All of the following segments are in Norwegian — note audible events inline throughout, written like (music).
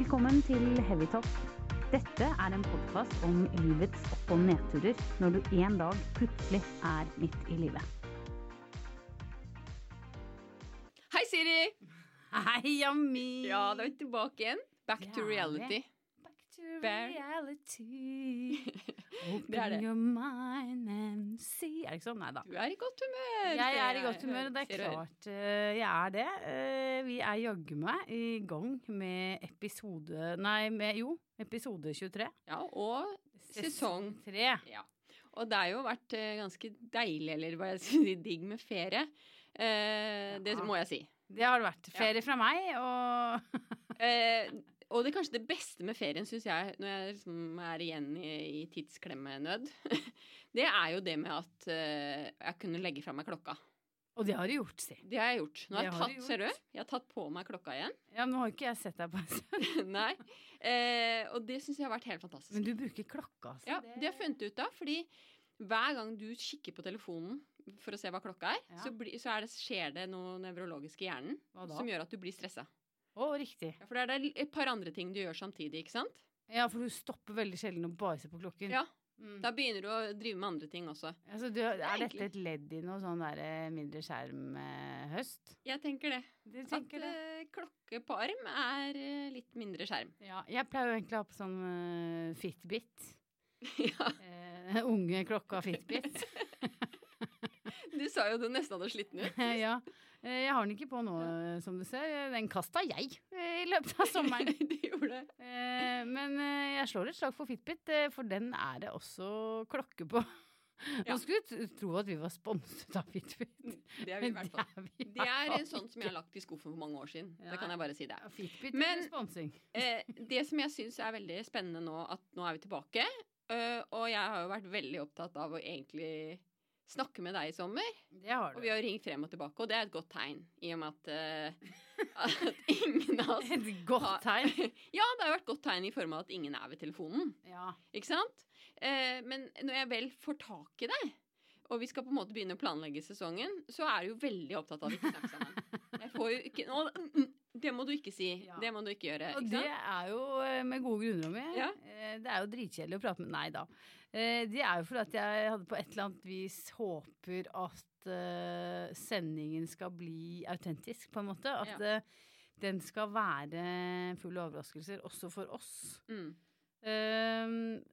Velkommen til Heavytalk. Dette er en podkast om livets opp- og nedturer når du en dag plutselig er midt i livet. Hei, Siri! Hei, Ami! Ja, da er vi tilbake igjen. Back to reality. Back to Bear. reality. (laughs) Open Det er det. your mind and see Er det ikke sånn? Nei da. Du er i godt humør. Jeg er i godt humør, og det er klart eh, jeg er det. Eh, Vi er jaggu meg i gang med episode Nei, med jo, episode 23. Ja, og sesong. 3. Ja. Og det har jo vært eh, ganske deilig, eller hva jeg (laughs) skal si, digg med ferie. Det må jeg si. Det har det vært. Ferie fra meg og og det kanskje det beste med ferien, syns jeg, når jeg liksom er igjen i, i tidsklemmenød, (laughs) det er jo det med at uh, jeg kunne legge fra meg klokka. Og det har du gjort, si. Det har jeg gjort. Nå har jeg tatt, ser du, jeg har tatt på meg klokka igjen. Ja, men nå har ikke jeg sett deg på en stund. (laughs) Nei. Eh, og det syns jeg har vært helt fantastisk. Men du bruker klokka, altså. Ja, det har jeg funnet ut av, fordi hver gang du kikker på telefonen for å se hva klokka er, Ja. så, bli, så er det, skjer det noe nevrologisk i hjernen som gjør at du blir stressa. Å, riktig. Ja, for det er et par andre ting du gjør samtidig, ikke sant? Ja, for du stopper veldig sjelden å bare se på klokken. Ja. Mm. Da begynner du å drive med andre ting også. Altså, du, er dette et ledd i noe sånn der eh, mindre skjerm-høst? Jeg tenker det. Du At tenker det? eh, klokke på arm er eh, litt mindre skjerm. Ja, jeg pleier jo egentlig å ha på sånn uh, Fitbit. (laughs) ja, Uh, (laughs) unge klokka Fitbit. (laughs) du sa jo du nesten hadde slitt den ut. ja. Eh, jeg har den ikke på nå, eh, som du ser. Den kasta jeg eh, i løpet av (laughs) sommeren. du gjorde det. Men jeg slår et slag for Fitbit, for den er det også klokke på. (laughs) Ja. Nå skulle du tro at vi var sponset av Fitbit. Det er vi i hvert fall. Det er en sånn som jeg har lagt i skuffen for mange år siden. Ja. Det kan jeg bare si det. Fitbit Men- sponsing. (laughs) Det som jeg syns er veldig spennende nå, at nå er vi tilbake. og jeg har jo vært veldig opptatt av å egentlig snakke med deg i sommer. Det har Og vi har ringt frem og tilbake, og det er et godt tegn. I og med at, uh, (laughs) at ingen av oss (laughs) Et godt tegn. (laughs) Ja, det har vært godt tegn i form av at ingen er ved telefonen. Ja. Ikke sant? Uh, men når jeg vel får tak i deg, og vi skal på en måte begynne å planlegge sesongen, så er du jo veldig opptatt av å ikke snakke sammen. Jeg får jo ikke Å, mm, Det må du ikke si. Ja. Det må du ikke gjøre. Og det sant? er jo eh, med gode grunner, Romy. Ja. Eh, Det er jo dritkjedelig å prate med Nei da. Eh, Det er jo fordi at jeg hadde på et eller annet vis håper at uh, sendingen skal bli autentisk, på en måte. At Ja. uh, den skal være full av overraskelser, også for oss. Mm. Eh,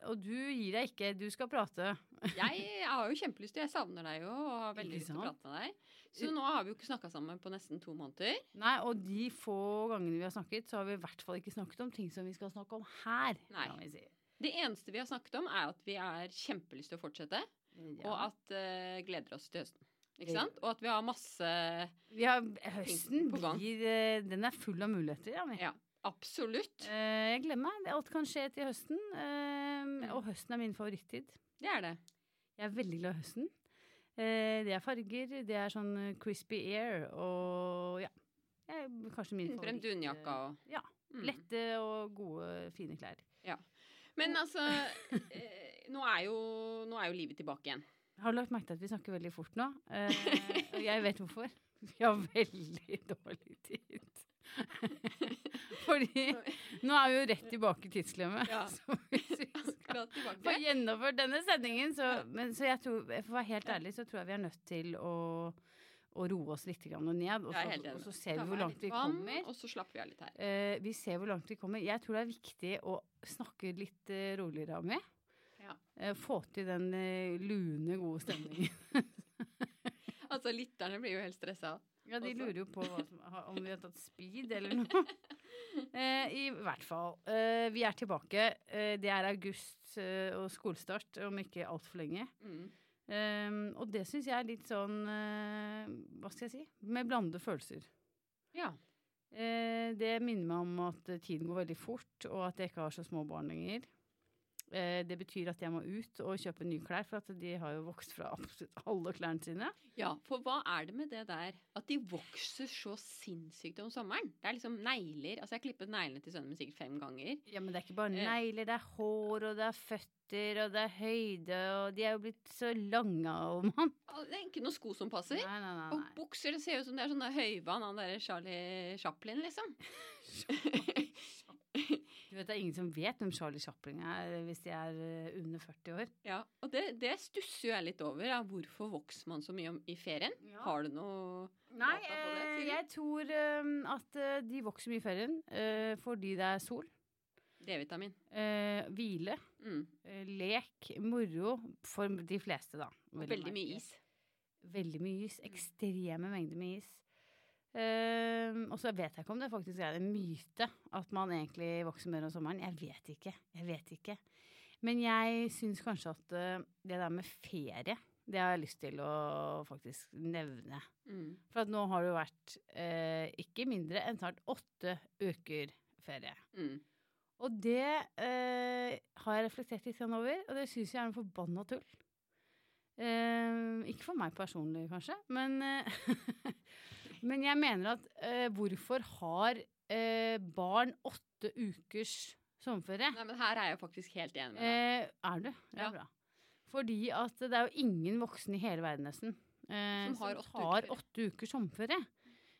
og du gir deg ikke, du skal prate. (laughs) Jeg har jo kjempelyst Jeg savner deg jo og har veldig lyst til å prate med deg. Så nå har vi jo ikke snakka sammen på nesten to måneder. Nei, og de få gangene vi har snakket, så har vi i hvert fall ikke snakket om ting som vi skal snakke om her. Nei. Kan vi si. Det eneste vi har snakket om, er at vi har kjempelyst til å fortsette, og at uh, gleder oss til høsten. Ikke sant? Og at vi har masse Vi har, høsten på gang. blir eh, Den er full av muligheter, ja. vi. Ja, absolutt. Uh, jeg gleder meg. Alt kan skje til høsten. Uh, Og høsten er min favorittid. Det er det. Jeg er veldig glad i høsten. Uh, det er farger, det er sånn crispy air og ja. Jeg er kanskje min favoritt. frem favoritt. dunjakka og Ja. Mm. Lette og gode, fine klær. Ja. Men altså eh, nå, er jo, nå er jo livet tilbake igjen. Har du lagt merke til at vi snakker veldig fort nå? Eh, og jeg vet hvorfor. Vi har veldig dårlig tid. Fordi nå er vi jo rett tilbake i tidsklemmet. Ja. Så hvis vi skal (laughs) få gjennomført denne sendingen, så, men, så jeg tror, for å være helt ærlig, så tror jeg vi er nødt til å, å roe oss litt ned. Og så, og så ser vi hvor langt vi kommer. Og så slapper vi av litt her. Eh, vi ser hvor langt vi kommer. Jeg tror det er viktig å snakke litt uh, roligere, Ami. Ja. Eh, få til den eh, lune, gode stemningen. (laughs) Altså, lytterne blir jo helt stressa. Ja, de Også. lurer jo på hva som, om vi har tatt speed eller noe. (laughs) Eh, I hvert fall. Eh, vi er tilbake. Eh, det er august eh, og skolestart om ikke altfor lenge. Mm. Eh, og det syns jeg er litt sånn uh, Hva skal jeg si? Med blandede følelser. Ja. Uh, det minner meg om at tiden går veldig fort, og at jeg ikke har så små barn lenger. Eh, det betyr at jeg må ut og kjøpe nye klær, for at de har jo vokst fra absolutt alle klærne sine. ja, for hva er det med det der at de vokser så sinnssykt om sommeren? Det er liksom negler. Altså, jeg har klippet neglene til sønnen min sikkert fem ganger. Ja, men det er ikke bare Eh. negler, det er hår, og det er føtter, og det er høyde, og de er jo blitt så lange om mann. Det er ikke noen sko som passer. Nei, nei, nei. Og bukser, det ser ut som det er sånn høyvann, han derre Charlie Chaplin, liksom. (laughs) (laughs) Du vet, Det er ingen som vet hvem Charlie Chaplin er hvis de er eh, under 40 år. Ja, og det, det stusser jo jeg litt over. Ja. Hvorfor vokser man så mye om, i ferien? Ja. Har du noe Nei, data på det, Nei, jeg tror um, at eh, de vokser mye i ferien uh, fordi det er sol, D-vitamin. Uh, hvile, Mm. Uh, lek, moro for de fleste, da. Og veldig mye is. Veldig mye is. Ekstreme mengder med is. Eh, og så vet jeg ikke om det faktisk er en myte at man egentlig vokser mer om sommeren. Jeg vet ikke. Jeg vet ikke. Men jeg syns kanskje at uh, det der med ferie, det har jeg lyst til å faktisk nevne. Mm. For at nå har det jo vært uh, ikke mindre enn snart åtte uker ferie. Mm. Og det eh, har jeg reflektert litt over, og det syns jeg er en forbanna tull. Uh, ikke for meg personlig, kanskje, men, eh, (laughs) men jeg mener at eh, hvorfor har eh, barn åtte ukers sommerferie? Nei, men her er jeg faktisk helt enig med deg. Eh, er du? Det er Ja. bra. Fordi at det er jo ingen voksne i hele verden nesten eh, Som har åtte uker har uker. åtte ukers sommerferie.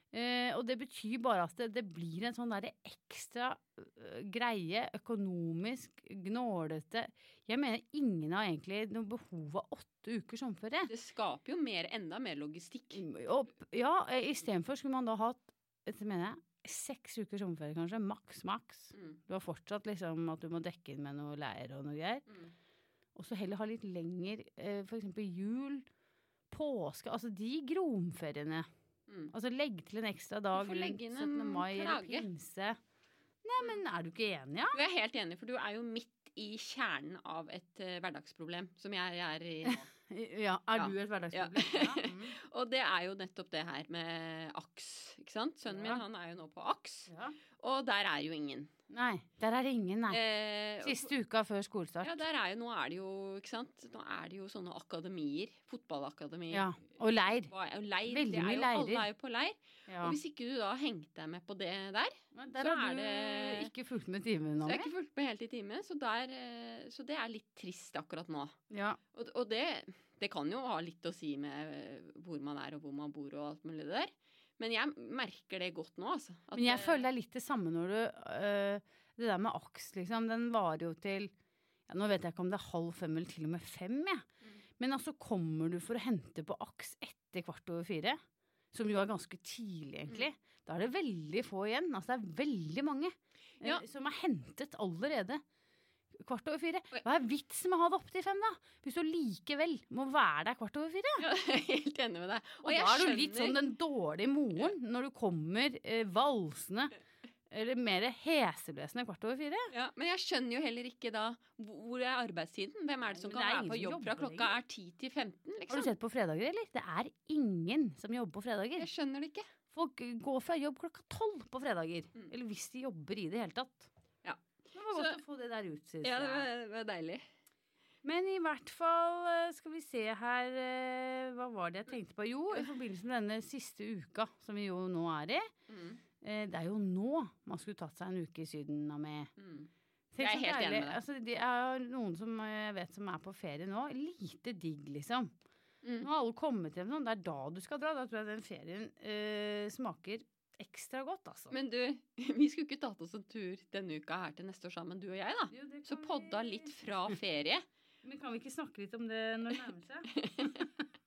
Eh, og det betyr bare at det, det blir en sånn derre ekstra øh, greie, økonomisk, gnålete Jeg mener ingen har egentlig noe behov av åtte uker sommerferie. Det skaper jo mer, enda mer logistikk. Og, ja, eh, istedenfor skulle man da hatt dette mener jeg, seks uker sommerferie, kanskje. Maks, maks. Mm. Du har fortsatt liksom at du må dekke inn med noe leir og noe greier. Mm. Og så heller ha litt lenger, eh, eksempel jul, påske, altså de gromferiene. Mm. Altså legg til en ekstra dag inn 17. en mai eller pinse. Nei, men er du ikke enig, ja? Du er helt enig, for du er jo midt i kjernen av et uh, hverdagsproblem, som jeg er i nå. (laughs) Ja, er Ja. du et hverdagsproblem? Ja. (laughs) Mm. Og det er jo nettopp det her med AKS, ikke sant? Sønnen min han er jo nå på AKS, ja. og der er jo ingen. Nei, der er det ingen, nei. Eh, Siste uka før skolestart. Ja, der er jo, nå er det jo, ikke sant? Nå er det jo sånne akademier, fotballakademier. Ja, og leir. Hva Og leir, Veldig mye leirer. Alle er jo på leir. Ja. Og hvis ikke du da hengte deg med på det der, der så har er det- ikke fulgt med timen så nå. har jeg ikke fulgt med helt i timen. så, der, eh, så det er litt trist akkurat nå. Ja. Og, og det, det kan jo ha litt å si med hvor man er og hvor man bor og alt mulig det der. Men jeg merker det godt nå, altså. Men jeg føler det er litt det samme når du øh, Det der med aks, liksom. Den varer jo til ja, Nå vet jeg ikke om det er halv fem eller til og med fem, jeg. Mm. Men altså, kommer du for å hente på aks etter kvart over fire, som jo er ganske tidlig, egentlig, Mm. da er det veldig få igjen. Altså, det er veldig mange eh, som er hentet allerede. Kvart over fire. Hva er vitsen med å ha det opp til fem, da? Hvis du likevel må være der kvart over fire? Ja, (laughs) jeg er helt enig med deg. Og, og da er du litt sånn den dårlige moren når du kommer eh, valsende eller mer heseblesende kvart over fire. ja, Men jeg skjønner jo heller ikke da hvor er arbeidstiden? Hvem er det som kan det være på jobb fra klokka er 10 til 15? Har du Liksom? sett på fredager, eller? Det er ingen som jobber på fredager. Jeg skjønner det ikke. Folk går fra jobb klokka tolv på fredager. Mm. Eller hvis de jobber i det hele tatt. Var godt Så- å få det der ut, synes Ja, det var, det var deilig. Men i hvert fall, eh, skal vi se her eh, Hva var det jeg tenkte på? Jo, i forbindelse med denne siste uka, som vi jo nå er i. Mm. eh, Det er jo nå man skulle tatt seg en uke i Syden med Mm. Jeg er helt enig med deg. Altså, det er noen som jeg vet som er på ferie nå. Lite digg, liksom. Mm. Nå har alle kommet hjem sånn. Det er da du skal dra. Da tror jeg den ferien eh, smaker ekstra godt, altså. Men du, (laughs) vi skulle ikke tatt oss en tur denne uka her til neste år sammen, du og jeg, da? Jo, Så podda vi- litt fra ferie. (laughs) Men kan vi ikke snakke litt om det når det nærmer seg? (laughs)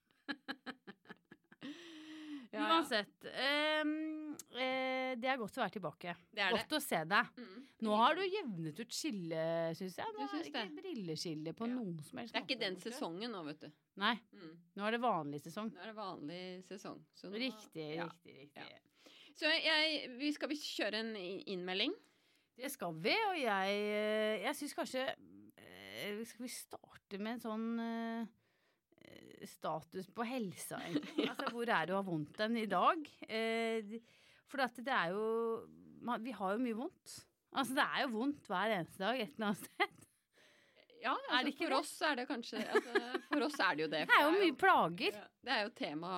Ja, ja. Uansett. Um, uh, det er godt å være tilbake. Det er det. Godt å se deg. Mm. Nå har du jevnet ut skillet, syns jeg. Du Nå er syns det ikke brilleskille på Ja. noen som helst Det er ikke den sesongen nå, vet du. Nei, Mm. nå er det vanlig sesong. Nå er det vanlig sesong. Så nå- Riktig, ja. riktig, riktig. Så jeg, vi skal vi kjøre en innmelding? Det skal vi, og jeg, eh, jeg syns kanskje eh, Skal vi starte med en sånn eh, status på helsa, egentlig? (laughs) Altså, hvor er det å ha vondt den i dag? For at det er jo Vi har jo mye vondt. Altså, det er jo vondt hver eneste dag et eller annet sted. Ja, altså, for det? oss er det kanskje altså, For oss er det jo det. Det er jo mye plager. Det er jo tema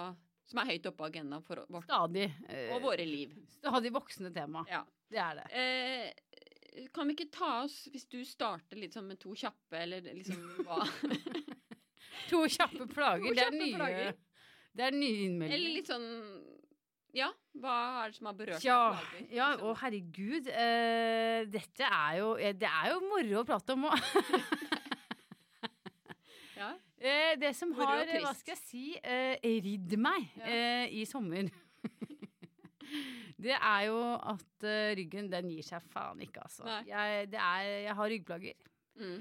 som er høyt oppe på agendaen for vårt Stadig. eh, og våre liv. Stadig voksende tema. Ja. Det er det. Eh, kan vi ikke ta oss, hvis du starter litt sånn med to kjappe, eller liksom hva (laughs) To kjappe plager. To det er kjappe nye, plager. det er nye Eller litt sånn Ja, hva er det som har berørt Ja, deg? plager, ja å herregud. Eh, dette er jo eh, Det er jo moro å prate om òg. (laughs) Eh, det som har, eh, hva skal jeg si, eh, ridd meg Ja. eh, i sommer (laughs) Det er jo at uh, ryggen, den gir seg faen ikke, altså. Jeg, det er, jeg har ryggplager. Mm.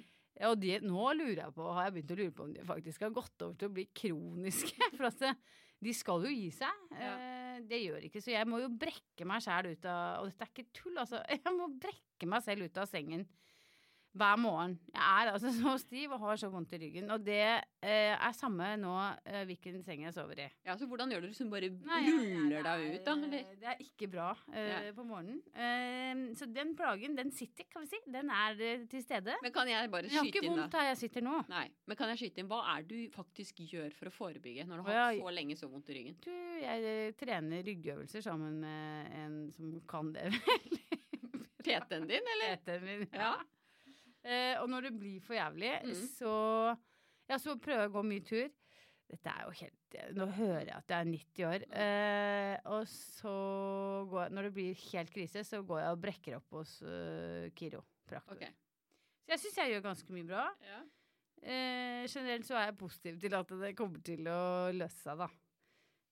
Og de, nå lurer jeg på, har jeg begynt å lure på om de faktisk har gått over til å bli kroniske. (laughs) For at det, de skal jo gi seg. Ja. Eh, det gjør ikke. Så jeg må jo brekke meg sjæl ut av Og dette er ikke tull, altså. (laughs) Jeg må brekke meg selv ut av sengen hver morgen. Jeg er altså (laughs) så stiv og har så vondt i ryggen. Og det eh, er samme nå eh, hvilken seng jeg sover i. ja, så hvordan gjør du det? Liksom bare Nei, ruller ja, deg ut, da? Eller? Det er ikke bra eh, Ja. på morgenen. Eh, så den plagen, den sitter, kan vi si. Den er eh, til stede. Men kan jeg bare skyte inn, da? jeg har ikke vondt her jeg sitter nå. Nei, men kan jeg skyte inn? Hva er det du faktisk gjør for å forebygge når du har hatt så lenge så vondt i ryggen? Du, jeg eh, trener ryggøvelser sammen med en som kan det. (laughs) PT-en din, eller? PT-en min. Ja. Eh, og når det blir for jævlig, Mm. så Ja, så prøver jeg å gå mye tur. Dette er jo helt Nå hører jeg at jeg er 90 år. Eh, og så går jeg Når det blir helt krise, så går jeg og brekker opp hos uh, kiropraktor. Okay. Så jeg syns jeg gjør ganske mye bra. Ja. Eh, generelt så er jeg positiv til at det kommer til å løse seg, da.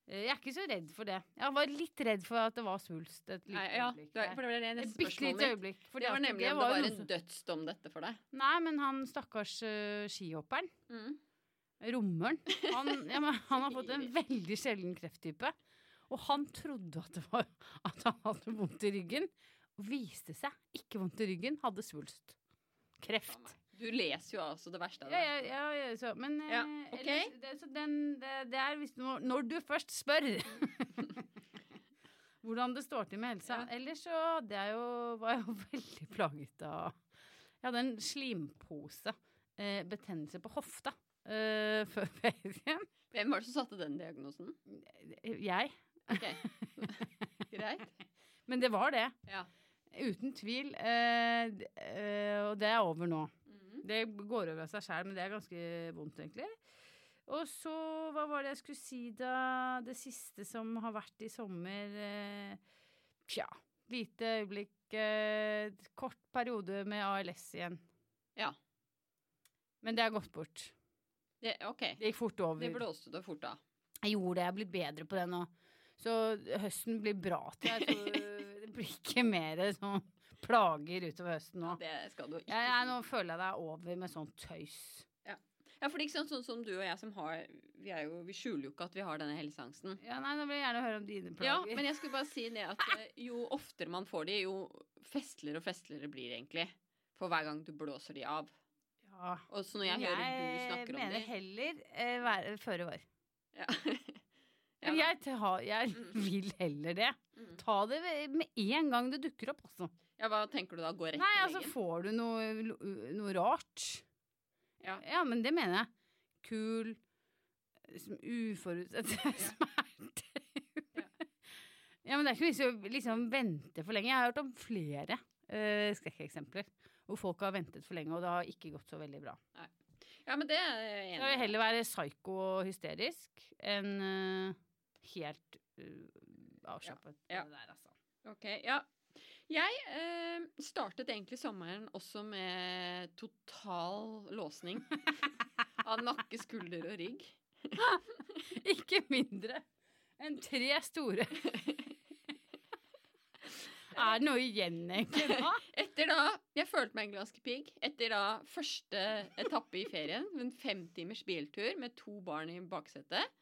Eh, jeg er ikke så redd for det. Jeg var litt redd for at det var svulst et lite ja, øyeblikk. det var- for det var det Et neste spørsmålet mitt. øyeblikk. Det var nemlig om det var en dødsdom, dette, for deg. Nei, men han stakkars uh, skihopperen, Mm. rommeren, han, ja, han har fått en (laughs) veldig sjelden krefttype. Og han trodde at, det var, at han hadde vondt i ryggen. Og viste seg ikke vondt i ryggen, hadde svulst. Kreft. Du leser jo altså det verste av det. ja, ja, ja så, men eh, Ja, okay. ellers, det, så den, det, det er hvis når, når du først spør (laughs) hvordan det står til med helsa. Ja. Ellers så jeg jo, var jeg jo (laughs) veldig plaget av Jeg hadde en slimpose, eh, betennelse på hofta, eh, før (laughs) ferien. Hvem var det som satte den diagnosen? Jeg. Ok, greit. Men det var det. Ja. Uten tvil. Eh, eh, og det er over nå. Det går over av seg sjæl, men det er ganske vondt, egentlig. Og så, hva var det jeg skulle si da? Det siste som har vært i sommer eh, Tja, lite øyeblikk. Eh, kort periode med ALS igjen. Ja. Men det er gått bort. Det, ok, Det gikk fort over. det blåste det fort av. Jeg gjorde det, jeg er blitt bedre på det nå. Så høsten blir bra til. Jeg tror (laughs) det blir ikke mer sånn plager utover høsten nå. Det skal du ikke Jeg, jeg, nå føler jeg det er over med sånn tøys. Ja, for det er ikke sånn, sånn som du og jeg som har Vi, er jo, vi skjuler jo ikke at vi har denne helseangsten. Ja, nei, Nå vil jeg gjerne høre om dine Ja, plager. men jeg skulle bare si det at eh, jo oftere man får de, jo festligere og festligere blir det egentlig. For hver gang du blåser de av. Ja. Og så når jeg, hører du snakker om mener heller eh, være, føre var. ja. (laughs) Ja, jeg, jeg Mm. vil heller det. Mm. Ta det med en gang det dukker opp, altså. Ja, hva tenker du da? Gå rett Nei, i altså får du noe, noe rart. Ja. ja, men det mener jeg. Kul, uforutsett (laughs) smerte. Ja. ja, men det er ikke vits i å liksom vente for lenge. Jeg har hørt om flere uh, skrekkeksempler hvor folk har ventet for lenge, og det har ikke gått så veldig bra. Ja, men det er jeg enig enig jeg vil i. heller være psyko og hysterisk enn uh, helt uh, avslappet Ja. Ja. det der, altså. Ok, ja. Jeg eh, startet egentlig sommeren også med total låsning (laughs) av nakke, skulder og rygg. (laughs) Ikke mindre enn tre store. (laughs) er det noe igjen, egentlig, da? Etter da Jeg følte meg en ganske pigg. Etter da første etappe i ferien, en femtimers biltur med to barn i baksetet,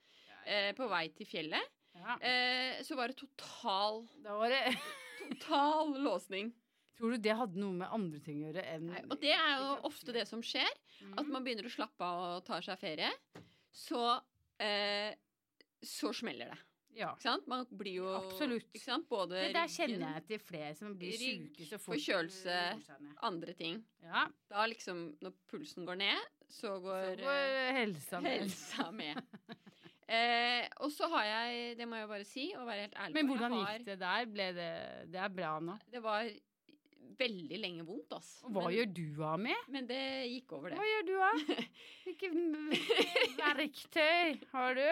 eh, på vei til fjellet, Ja. eh, så var det total, Da var det total låsning. Tror du det hadde noe med andre ting å gjøre enn Nei, og det er jo ofte det som skjer. Mm. At man begynner å slappe av og tar seg ferie. Så eh, så smeller det. Ja. Ikke sant? Man blir jo Absolutt. Ikke sant? Både Det der ryggen, kjenner jeg til flere som blir syke så fort. forkjølelse. seg ned. andre ting. Ja, Da liksom, når pulsen går ned, så så går, går eh, helsa med. helsa med. (laughs) eh, og så har jeg, det må jeg bare si, og være helt ærlig Men hvordan har- gikk det der? Ble det Det er bra nå. Det var veldig lenge vondt. Og hva men, gjør du av med? men det gikk over, det. Hva gjør du av? (laughs) Hvilke verktøy har du?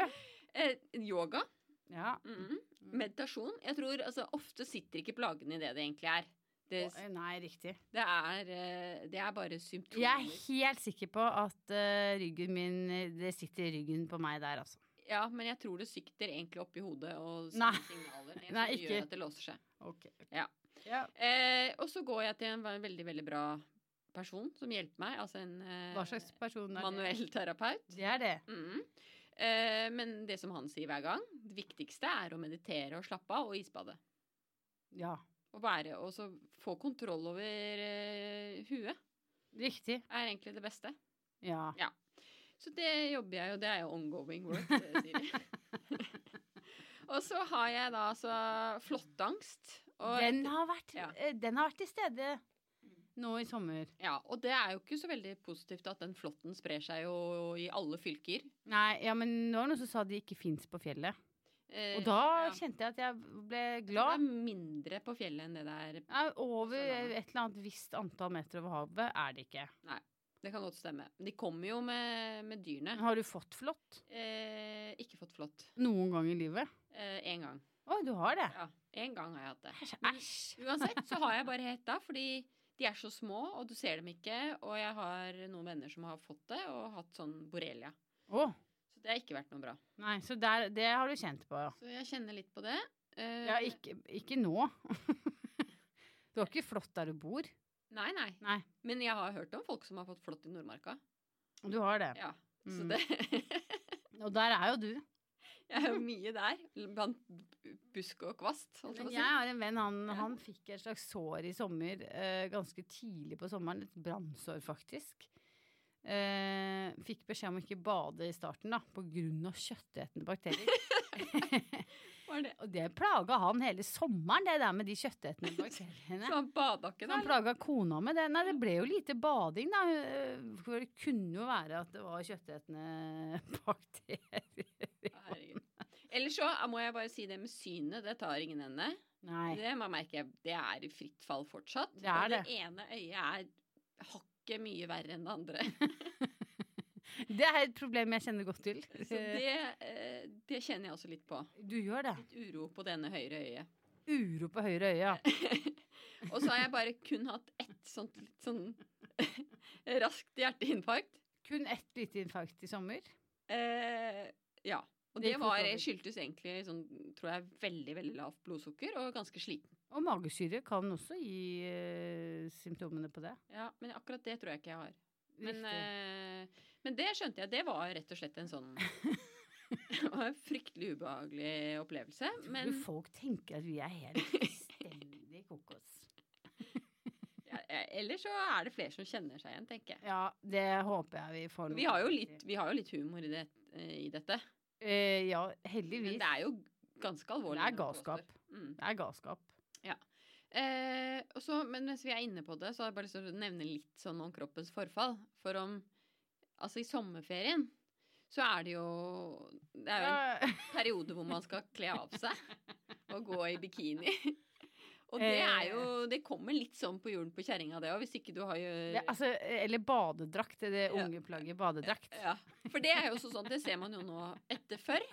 Eh, yoga. Ja. Mhm. Meditasjon. Jeg tror altså, Ofte sitter ikke plagene i det det egentlig er. Det, Nei, riktig. det, er, eh, det er bare symptomer. Jeg er helt sikker på at eh, ryggen min eh, Det sitter i ryggen på meg der, altså. Ja, men jeg tror det sikter egentlig oppi hodet og sender signaler. (laughs) Nei, som gjør at det låser seg. Ok. Ja. ja. Eh, og så går jeg til en veldig, veldig bra person som hjelper meg. Altså en eh, manuell terapeut. Det er det. Mm. Eh, men det som han sier hver gang, det viktigste er å meditere og slappe av og isbade. Ja. Og, være, og så få kontroll over eh, huet Riktig. er egentlig det beste. Ja. Ja. Så det jobber jeg, og det er jo ongoing work, det sier (laughs) Og så har jeg da altså flåttangst. Den Ja. eh, den har vært til stede nå i sommer. Ja, og det er jo ikke så veldig positivt at den flåtten sprer seg jo i alle fylker. Nei, ja, men nå var det noen som sa de ikke fins på fjellet. Eh, Og da ja. kjente jeg at jeg ble glad. Det er mindre på fjellet enn det det er. Ja, over et eller annet visst antall meter over havet er det ikke. Det kan godt stemme. De kommer jo med, med dyrene. Har du fått flått Eh, ikke fått flått. noen gang i livet? Én gang. Å, du har det? Ja, én gang har jeg hatt det. Æsj, Uansett så har jeg (laughs) bare hetta, fordi de er så små, og du ser dem ikke. Og jeg har noen venner som har fått det, og hatt sånn borrelia. Oh. Så det har ikke vært noe bra. nei, så der, det har du kjent på, ja. Så jeg kjenner litt på det. Eh, Ja, ikke, ikke nå. (laughs) du har ikke flått der du bor? Nei, nei. Nei. Men jeg har hørt om folk som har fått flått i Nordmarka. Du har det. Ja, så Mm. det (laughs) Og der er jo du. Jeg er jo mye der, blant busk og kvast. Men jeg har en venn, han, han fikk et slags sår i sommer, uh, ganske tidlig på sommeren. Et brannsår, faktisk. Uh, fikk beskjed om å ikke bade i starten, da, på grunn av kjøttetende bakterier. (laughs) (laughs) Det? Og det plaga han hele sommeren, det der med de kjøttetende bakteriene. (laughs) Så han bada ikke Så han da? plaga kona med det. Nei, det ble jo lite bading, da. For det kunne jo være at det var kjøttetende (laughs) bakterier. Eller så må jeg bare si det med synet. Det tar ingen ende. Nei. Det må jeg merke, det er i fritt fall fortsatt. Det er og det det. ene øyet er hakket mye verre enn det andre. (laughs) (laughs) Det er et problem jeg kjenner godt til. Så det, eh, det kjenner jeg også litt på. Du gjør det. Litt uro på denne høyre øyet. Uro på høyre øye, ja. (laughs) Og så har jeg bare kun hatt ett sånt litt sånn (laughs) raskt hjerteinfarkt. Kun ett lite infarkt i sommer. Eh, ja. Og Det det var, skyldtes egentlig sånn, tror jeg, veldig veldig lavt blodsukker og ganske sliten. Og magesyre kan også gi eh, symptomene på det. Ja, Men akkurat det tror jeg ikke jeg har. Men, Riktig. Men det skjønte jeg. Det var rett og slett en sånn (laughs) Det var en fryktelig ubehagelig opplevelse. Tror Men du folk tenker at vi er helt fullstendig kokos? (laughs) ja, eller så er det flere som kjenner seg igjen, tenker jeg. Ja, det håper jeg vi får Vi har jo litt, vi har jo litt humor i, det, eh, i dette. Eh, ja, Men det er jo ganske alvorlig. Det er galskap. Mm. Det er galskap. Eh, også, men mens vi er inne på det, så har jeg bare lyst til å nevne litt sånn om kroppens forfall. For om Altså, i sommerferien så er det jo Det er jo en (laughs) periode hvor man skal kle av seg og gå i bikini. Og det er jo Det kommer litt sånn på jorden på kjerringa, det òg, hvis ikke du har jo det, altså, eller badedrakt. Det Ja. unge plagget badedrakt. Ja, for det er jo også sånn, det ser man jo nå etter før.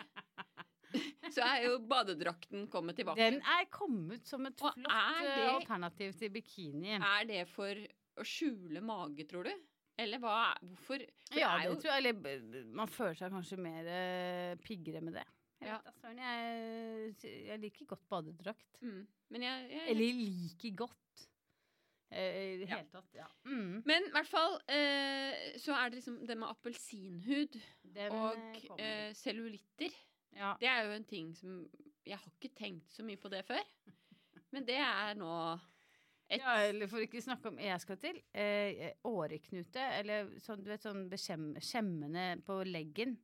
Så er jo badedrakten kommet tilbake. Den er kommet som et flott er eh, det- alternativ til bikini. Er det for å skjule mage, tror du? Eller hva Hvorfor? For Ja, det jo tror jeg. Eller man føler seg kanskje mer uh, piggere med det. Jeg, Ja. vet søren, jeg, jeg liker godt badedrakt. mm, Men jeg, jeg Eller liker godt. eh, I det hele tatt, ja. Mm. Men i hvert fall eh, så er det liksom det med appelsinhud Den og eh, eh, cellulitter. ja. Det er jo en ting som Jeg har ikke tenkt så mye på det før. Men det er nå et ja, eller for ikke snakke om jeg skal til. Eh, åreknute, eller sånn, du vet, sånn skjemmende på leggen.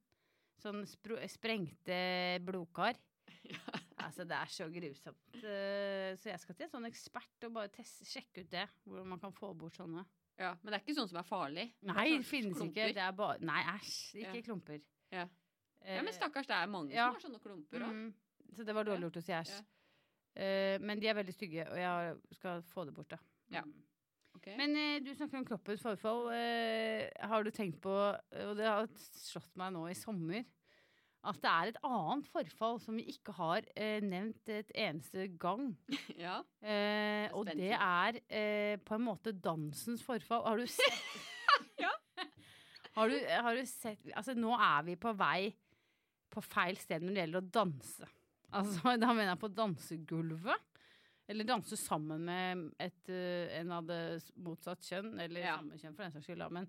Sånn sprengte blodkar. (laughs) Altså, det er så grusomt. Eh, så jeg skal til en sånn ekspert og bare test, sjekke ut det. Hvordan man kan få bort sånne. Ja, Men det er ikke sånn som er farlig. Nei, sånn det finnes klumper. ikke. Det er bare Nei, æsj. Ikke Ja. klumper. Ja. Eh, Ja, men stakkars, det er mange ja. som har sånne klumper òg. mm, så det var dårlig gjort å si æsj. Eh, men de er veldig stygge, og jeg skal få det bort, da. Ja. Mm. Okay. Men eh, du snakker om kroppens forfall. Eh, har du tenkt på, og det har slått meg nå i sommer, at det er et annet forfall som vi ikke har nevnt et eneste gang. (laughs) Ja. Eh, og det er eh, på en måte dansens forfall. Har du (laughs) sett Ja. (laughs) Har du, har du sett Altså, nå er vi på vei på feil sted når det gjelder å danse. Altså, (laughs) da mener jeg på dansegulvet. Eller danse sammen med et, eh, en av det motsatt kjønn, eller Ja. samme kjønn for den saks skyld. Men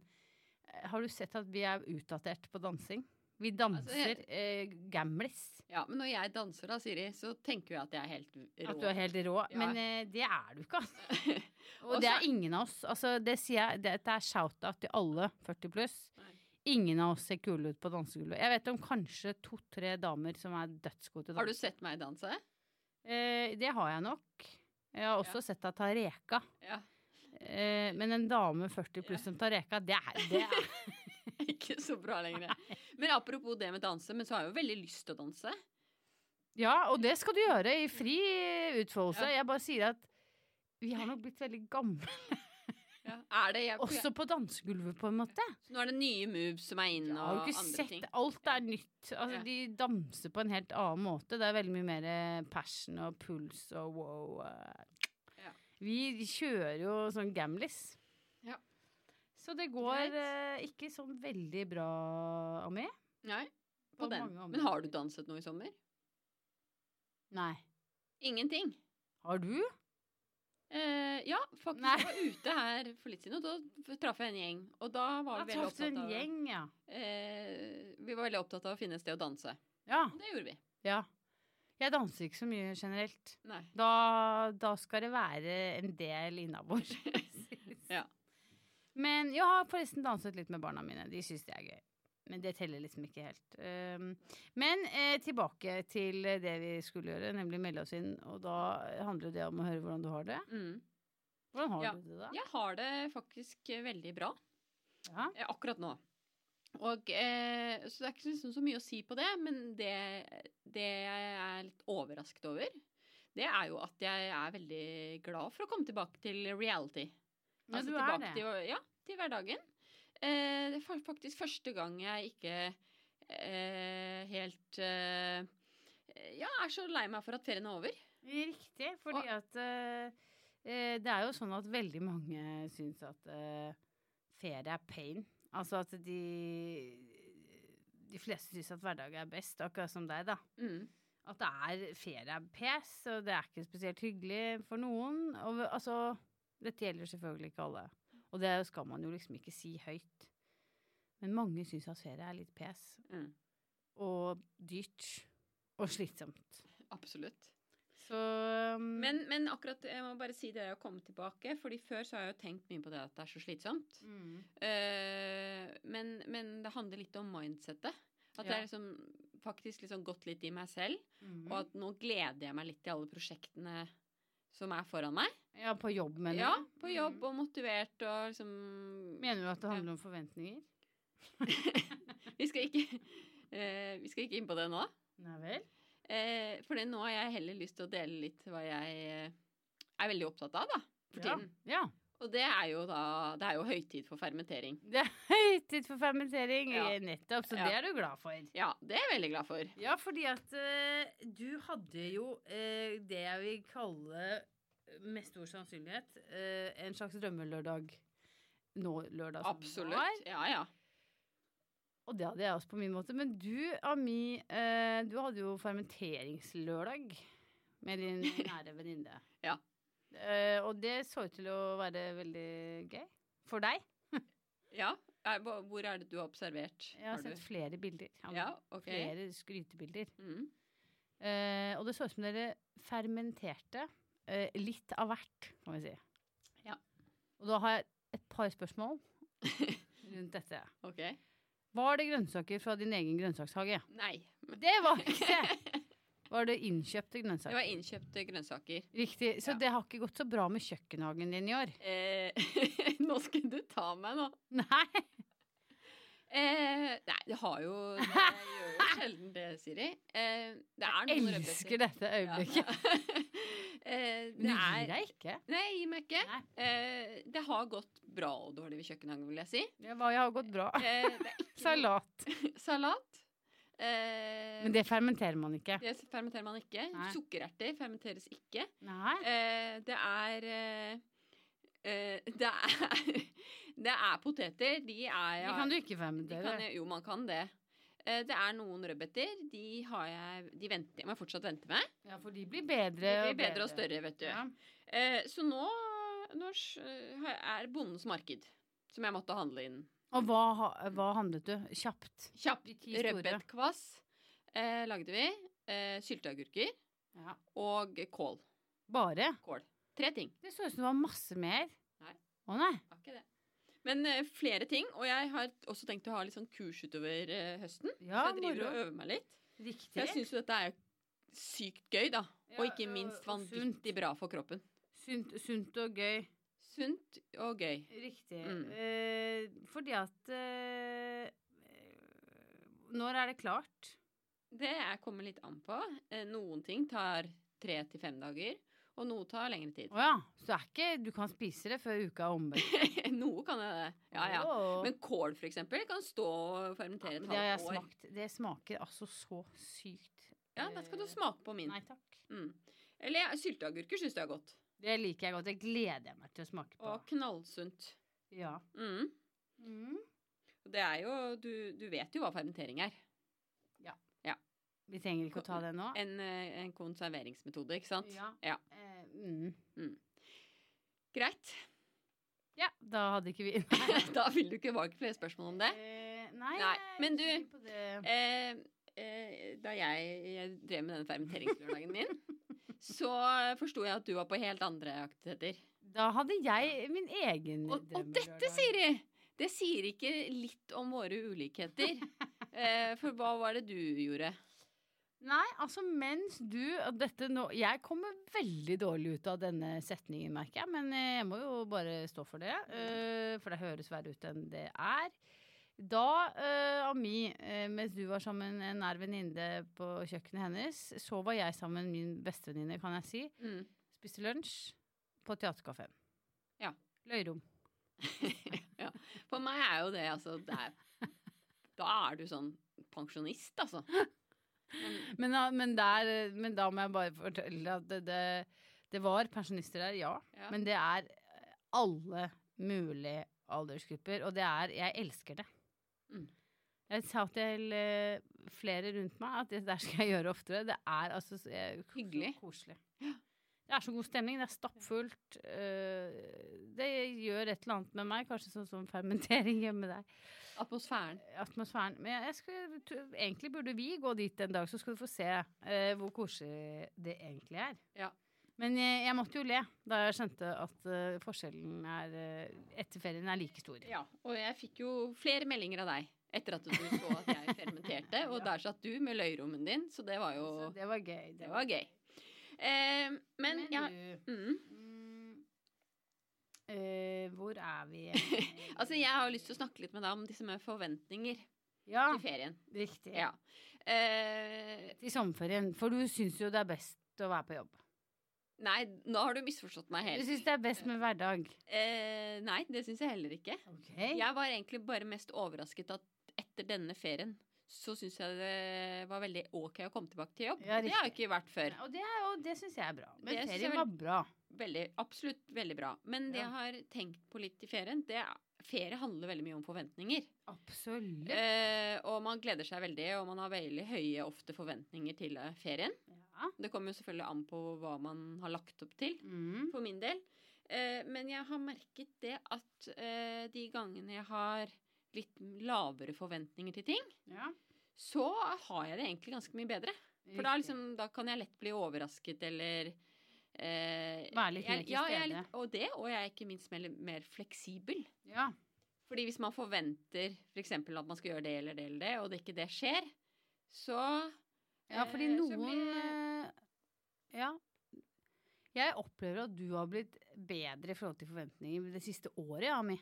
eh, har du sett at vi er utdatert på dansing? Vi danser altså, eh, gamlis. ja. Men når jeg danser da, Siri, så tenker jeg at jeg er helt rå. At du er helt rå. Ja. Men eh, det er du ikke, altså. (laughs) Og det er ingen av oss. Altså, det sier jeg, dette er shout-out til alle 40 pluss. Nei. Ingen av oss ser kule ut på dansegulvet. Jeg vet om kanskje to-tre damer som er dødsgode til å Har du sett meg danse? Eh, det har jeg nok. Jeg har også Ja. sett deg ta reka. Ja. Eh, men en dame 40 pluss som tar reka, det er, det er (laughs) Ikke så bra lenger. Men apropos det med danse, men så har jeg jo veldig lyst til å danse. Ja, og det skal du gjøre i fri utfoldelse. Ja. Jeg bare sier at vi har nok blitt veldig gamle, Er det jeg, også på dansegulvet, på en måte. Så nå er det nye moves som er inn, og andre sett ting. Alt er nytt. Altså, Ja. De danser på en helt annen måte. Det er veldig mye mer eh, passion og puls og wow. eh. Ja. Vi kjører jo sånn gamlis. Ja. Så det går Greit. eh, ikke sånn veldig bra, Ami. Nei, på, På den. Men har du danset noe i sommer? Nei. Ingenting. Har du? Eh, ja, faktisk. Nei. Jeg var ute her for litt siden, og da traff jeg en gjeng. Og da var Da vi veldig opptatt av gjeng, ja. eh, Vi var veldig opptatt av å finne et sted å danse. Ja. Det gjorde vi. ja. Jeg danser ikke så mye generelt. Da, da skal det være en del innabords. (laughs) (laughs) Ja. Men jeg har forresten danset litt med barna mine. De syns det er gøy. Men det teller liksom ikke helt. Um, men eh, tilbake til det vi skulle gjøre, nemlig melde oss inn. Og da handler det om å høre hvordan du har det. Mm. Hvordan har Ja. du det da? Jeg har det faktisk eh, veldig bra Ja. eh, akkurat nå. Og, eh, så det er ikke liksom så mye å si på det, men det, det jeg er litt overrasket over, det er jo at jeg er veldig glad for å komme tilbake til reality. Ja, Altså du er det. Til, ja, til hverdagen. Eh, det er faktisk første gang jeg ikke eh, helt eh, Ja, er så lei meg for at ferien er over. Riktig, fordi at eh, eh, det er jo sånn at veldig mange syns at eh, ferie er pain. Altså at de De fleste syns at hverdag er best, akkurat som deg, da. Mm. At det er ferie er pes, og det er ikke spesielt hyggelig for noen. Og altså Dette gjelder selvfølgelig ikke alle. Og det skal man jo liksom ikke si høyt. Men mange syns at ferie er litt pes. Mm. Og dyrt. Og slitsomt. Absolutt. Så Men, men akkurat, jeg må bare si det å komme tilbake, fordi før så har jeg jo tenkt mye på det at det er så slitsomt. mm. Uh, men, men det handler litt om mindsettet. At Ja. jeg liksom faktisk liksom gått litt i meg selv, Mm. og at nå gleder jeg meg litt til alle prosjektene som er foran meg. Ja, på jobb, mener Ja, på jobb og motivert og liksom Mener du at det handler om forventninger? (laughs) vi, skal ikke, eh, vi skal ikke inn på det nå. Nei vel? Eh, for nå har jeg heller lyst til å dele litt hva jeg eh, er veldig opptatt av, da. For Ja. tiden. Ja. Og det er jo da Det er jo høytid for fermentering. Det er høytid for fermentering, Ja. eh, nettopp, så Ja. det er du glad for. Ja, det er jeg veldig glad for. Ja, fordi at uh, du hadde jo uh, det jeg vil kalle med stor sannsynlighet uh, en slags drømmelørdag nå lørdag Absolutt. Ja, ja. Og det hadde jeg også på min måte. Men du, Ami, eh, du hadde jo fermenteringslørdag med din (laughs) nære venninne. Ja. Eh, og det så ut til å være veldig gøy. For deg. ja. Hvor er det du har observert? Jeg har Har du- sett flere bilder. Ja, okay. Flere skrytebilder. Mm. Uh, og det så ut som dere fermenterte uh, litt av hvert, kan vi si. Ja. Og da har jeg et par spørsmål rundt dette. (laughs) okay. Var det grønnsaker fra din egen grønnsakshage? Nei. Det var ikke det! (laughs) Var det innkjøpte grønnsaker? Det var innkjøpte grønnsaker. Riktig. Så Ja. det har ikke gått så bra med kjøkkenhagen din i år? Eh, (laughs) nå skulle du ta meg nå. Nei! Eh, nei, det har jo Det gjør jo sjelden det, Siri. Eh, det er noen Jeg elsker dette øyeblikket. Ja. (laughs) eh, det du gir deg ikke? Nei, jeg gir meg ikke. Eh, det har gått bra og dårlig ved kjøkkenhagen, vil jeg si. Ja, hva jeg har gått bra. Eh, (laughs) Salat. Salat. Eh, Men det fermenterer man ikke. det fermenterer man ikke. Nei. Sukkererter fermenteres ikke. Eh, det er eh, eh, det er (laughs) Det er poteter. De er De kan du ikke fermentere. kan, Jo, man kan det. Eh, det er noen rødbeter. De har jeg De venter, må jeg fortsatt vente med. Ja, for de blir bedre De blir bedre og større, vet du. Ja. Eh, så nå, nå er bondens marked, som jeg måtte handle inn. Og hva, hva handlet du? Kjapt. Kjapt. Rødbetkvass eh, lagde vi. Eh, Sylteagurker Ja. og kål. Bare? Kål. Tre ting. Det så ut som det var masse mer. Nei. Å nei. Var ikke det. Men eh, flere ting. Og jeg har også tenkt å ha litt sånn kurs utover eh, høsten. Ja, så jeg driver moro. og øver meg litt. Riktig. For jeg syns jo dette er sykt gøy, da. Ja, og ikke minst vanvittig bra for kroppen. Sunt, sunt og gøy. Sunt og gøy. Riktig. Mm. Eh, fordi at eh, Når er det klart? Det er- kommer litt an på. Eh, noen ting tar tre til fem dager, og noe tar lengre tid. Oh ja. Så det er ikke Du kan spise det før uka er omme? (laughs) noe kan jeg det. Ja, ja. Men kål, for eksempel, kan stå og fermentere Ja, et men det har jeg halvt år. smakt. Det smaker altså så sykt. Ja, da skal du smake på min. Nei takk. Mm. Eller ja, sylteagurker syns jeg er godt. Det liker jeg godt. Det gleder jeg meg til å smake på. Og knallsunt. Ja. Mm. Mm. Det er jo du, du vet jo hva fermentering er. Ja. Vi trenger ikke å ta det nå. En, eh, en konserveringsmetode, ikke sant? Ja. Ja. Eh, mm. Greit. ja, da hadde ikke vi (laughs) da vil du ikke ha flere spørsmål om det. Eh, nei, Nei, men du-. Eh, eh, da jeg, jeg drev med denne fermenteringslørdagen min, så forsto jeg at du var på helt andre aktiviteter. Da hadde jeg min egen Og, og dette, Siri, det sier ikke litt om våre ulikheter. (laughs) Eh, for hva var det du gjorde? Nei, altså mens du og dette nå Jeg kommer veldig dårlig ut av denne setningen, merker jeg. Men eh, jeg må jo bare stå for det. eh, For det høres verre ut enn det er. Da uh, Ami, eh, mens du var sammen med en nær venninne på kjøkkenet hennes, så var jeg sammen med min bestevenninne, kan jeg si. Mm. Spiste lunsj på teaterkafeen. Ja. Løyrom. (laughs) ja. For meg er jo det altså det er, Da er du sånn pensjonist, altså. Men, Men, da- men, der, men da må jeg bare fortelle at det, det, det var pensjonister der, ja. Ja. Men det er alle mulige aldersgrupper, og det er Jeg elsker det. Mm. Jeg sa til eh, flere rundt meg at det der skal jeg gjøre oftere. Det er altså så- eh, Hyggelig. koselig. Det er så god stemning. Det er stappfullt. eh, det gjør et eller annet med meg, kanskje sånn som fermentering hjemme der. atmosfæren. atmosfæren. Men jeg skal, egentlig burde vi gå dit en dag, så skal du få se hvor koselig det egentlig er. Ja. Men jeg, jeg måtte jo le da jeg skjønte at uh, forskjellen er, uh, etter ferien er like stor. Ja, og jeg fikk jo flere meldinger av deg etter at du så at jeg fermenterte, (laughs) og Ja. der satt du med løyrommen din, så det var jo Så det var gøy. Det var gøy. Uh, men ja du, mm. mm, eh, Hvor er vi? (laughs) Altså, jeg har lyst til å snakke litt med deg om disse med forventninger Ja, til ferien. riktig. Ja. Eh, Til sommerferien. For du syns jo det er best å være på jobb. Nei, nå har du misforstått meg Du helt. syns det er best med hverdag. Eh, nei, det syns jeg heller ikke. Okay. Jeg var egentlig bare mest overrasket at etter denne ferien så syns jeg det var veldig ok å komme tilbake til jobb. Ja, det har jeg ikke vært før. Og det, er det syns jeg er bra. Men Det ferien var bra. Veldig, absolutt veldig bra. Men det Ja. jeg har tenkt på litt i ferien, det er Ferie handler veldig mye om forventninger. Absolutt. Eh, og man gleder seg veldig, og man har veldig høye ofte forventninger til eh, ferien. Ja. Det kommer jo selvfølgelig an på hva man har lagt opp til, Mm. for min del. Eh, men jeg har merket det at eh, de gangene jeg har litt lavere forventninger til ting, ja. så har jeg det egentlig ganske mye bedre. For da, liksom, da kan jeg lett bli overrasket eller eh, Være litt mer til ja, stede. litt, og det, og jeg er ikke minst mer, mer fleksibel. Ja. Fordi hvis man forventer f.eks. at man skal gjøre det eller det eller det, og det ikke det skjer, så ja, fordi eh, noen blir- eh, Ja. Jeg opplever at du har blitt bedre i forhold til forventninger det siste året, Ami.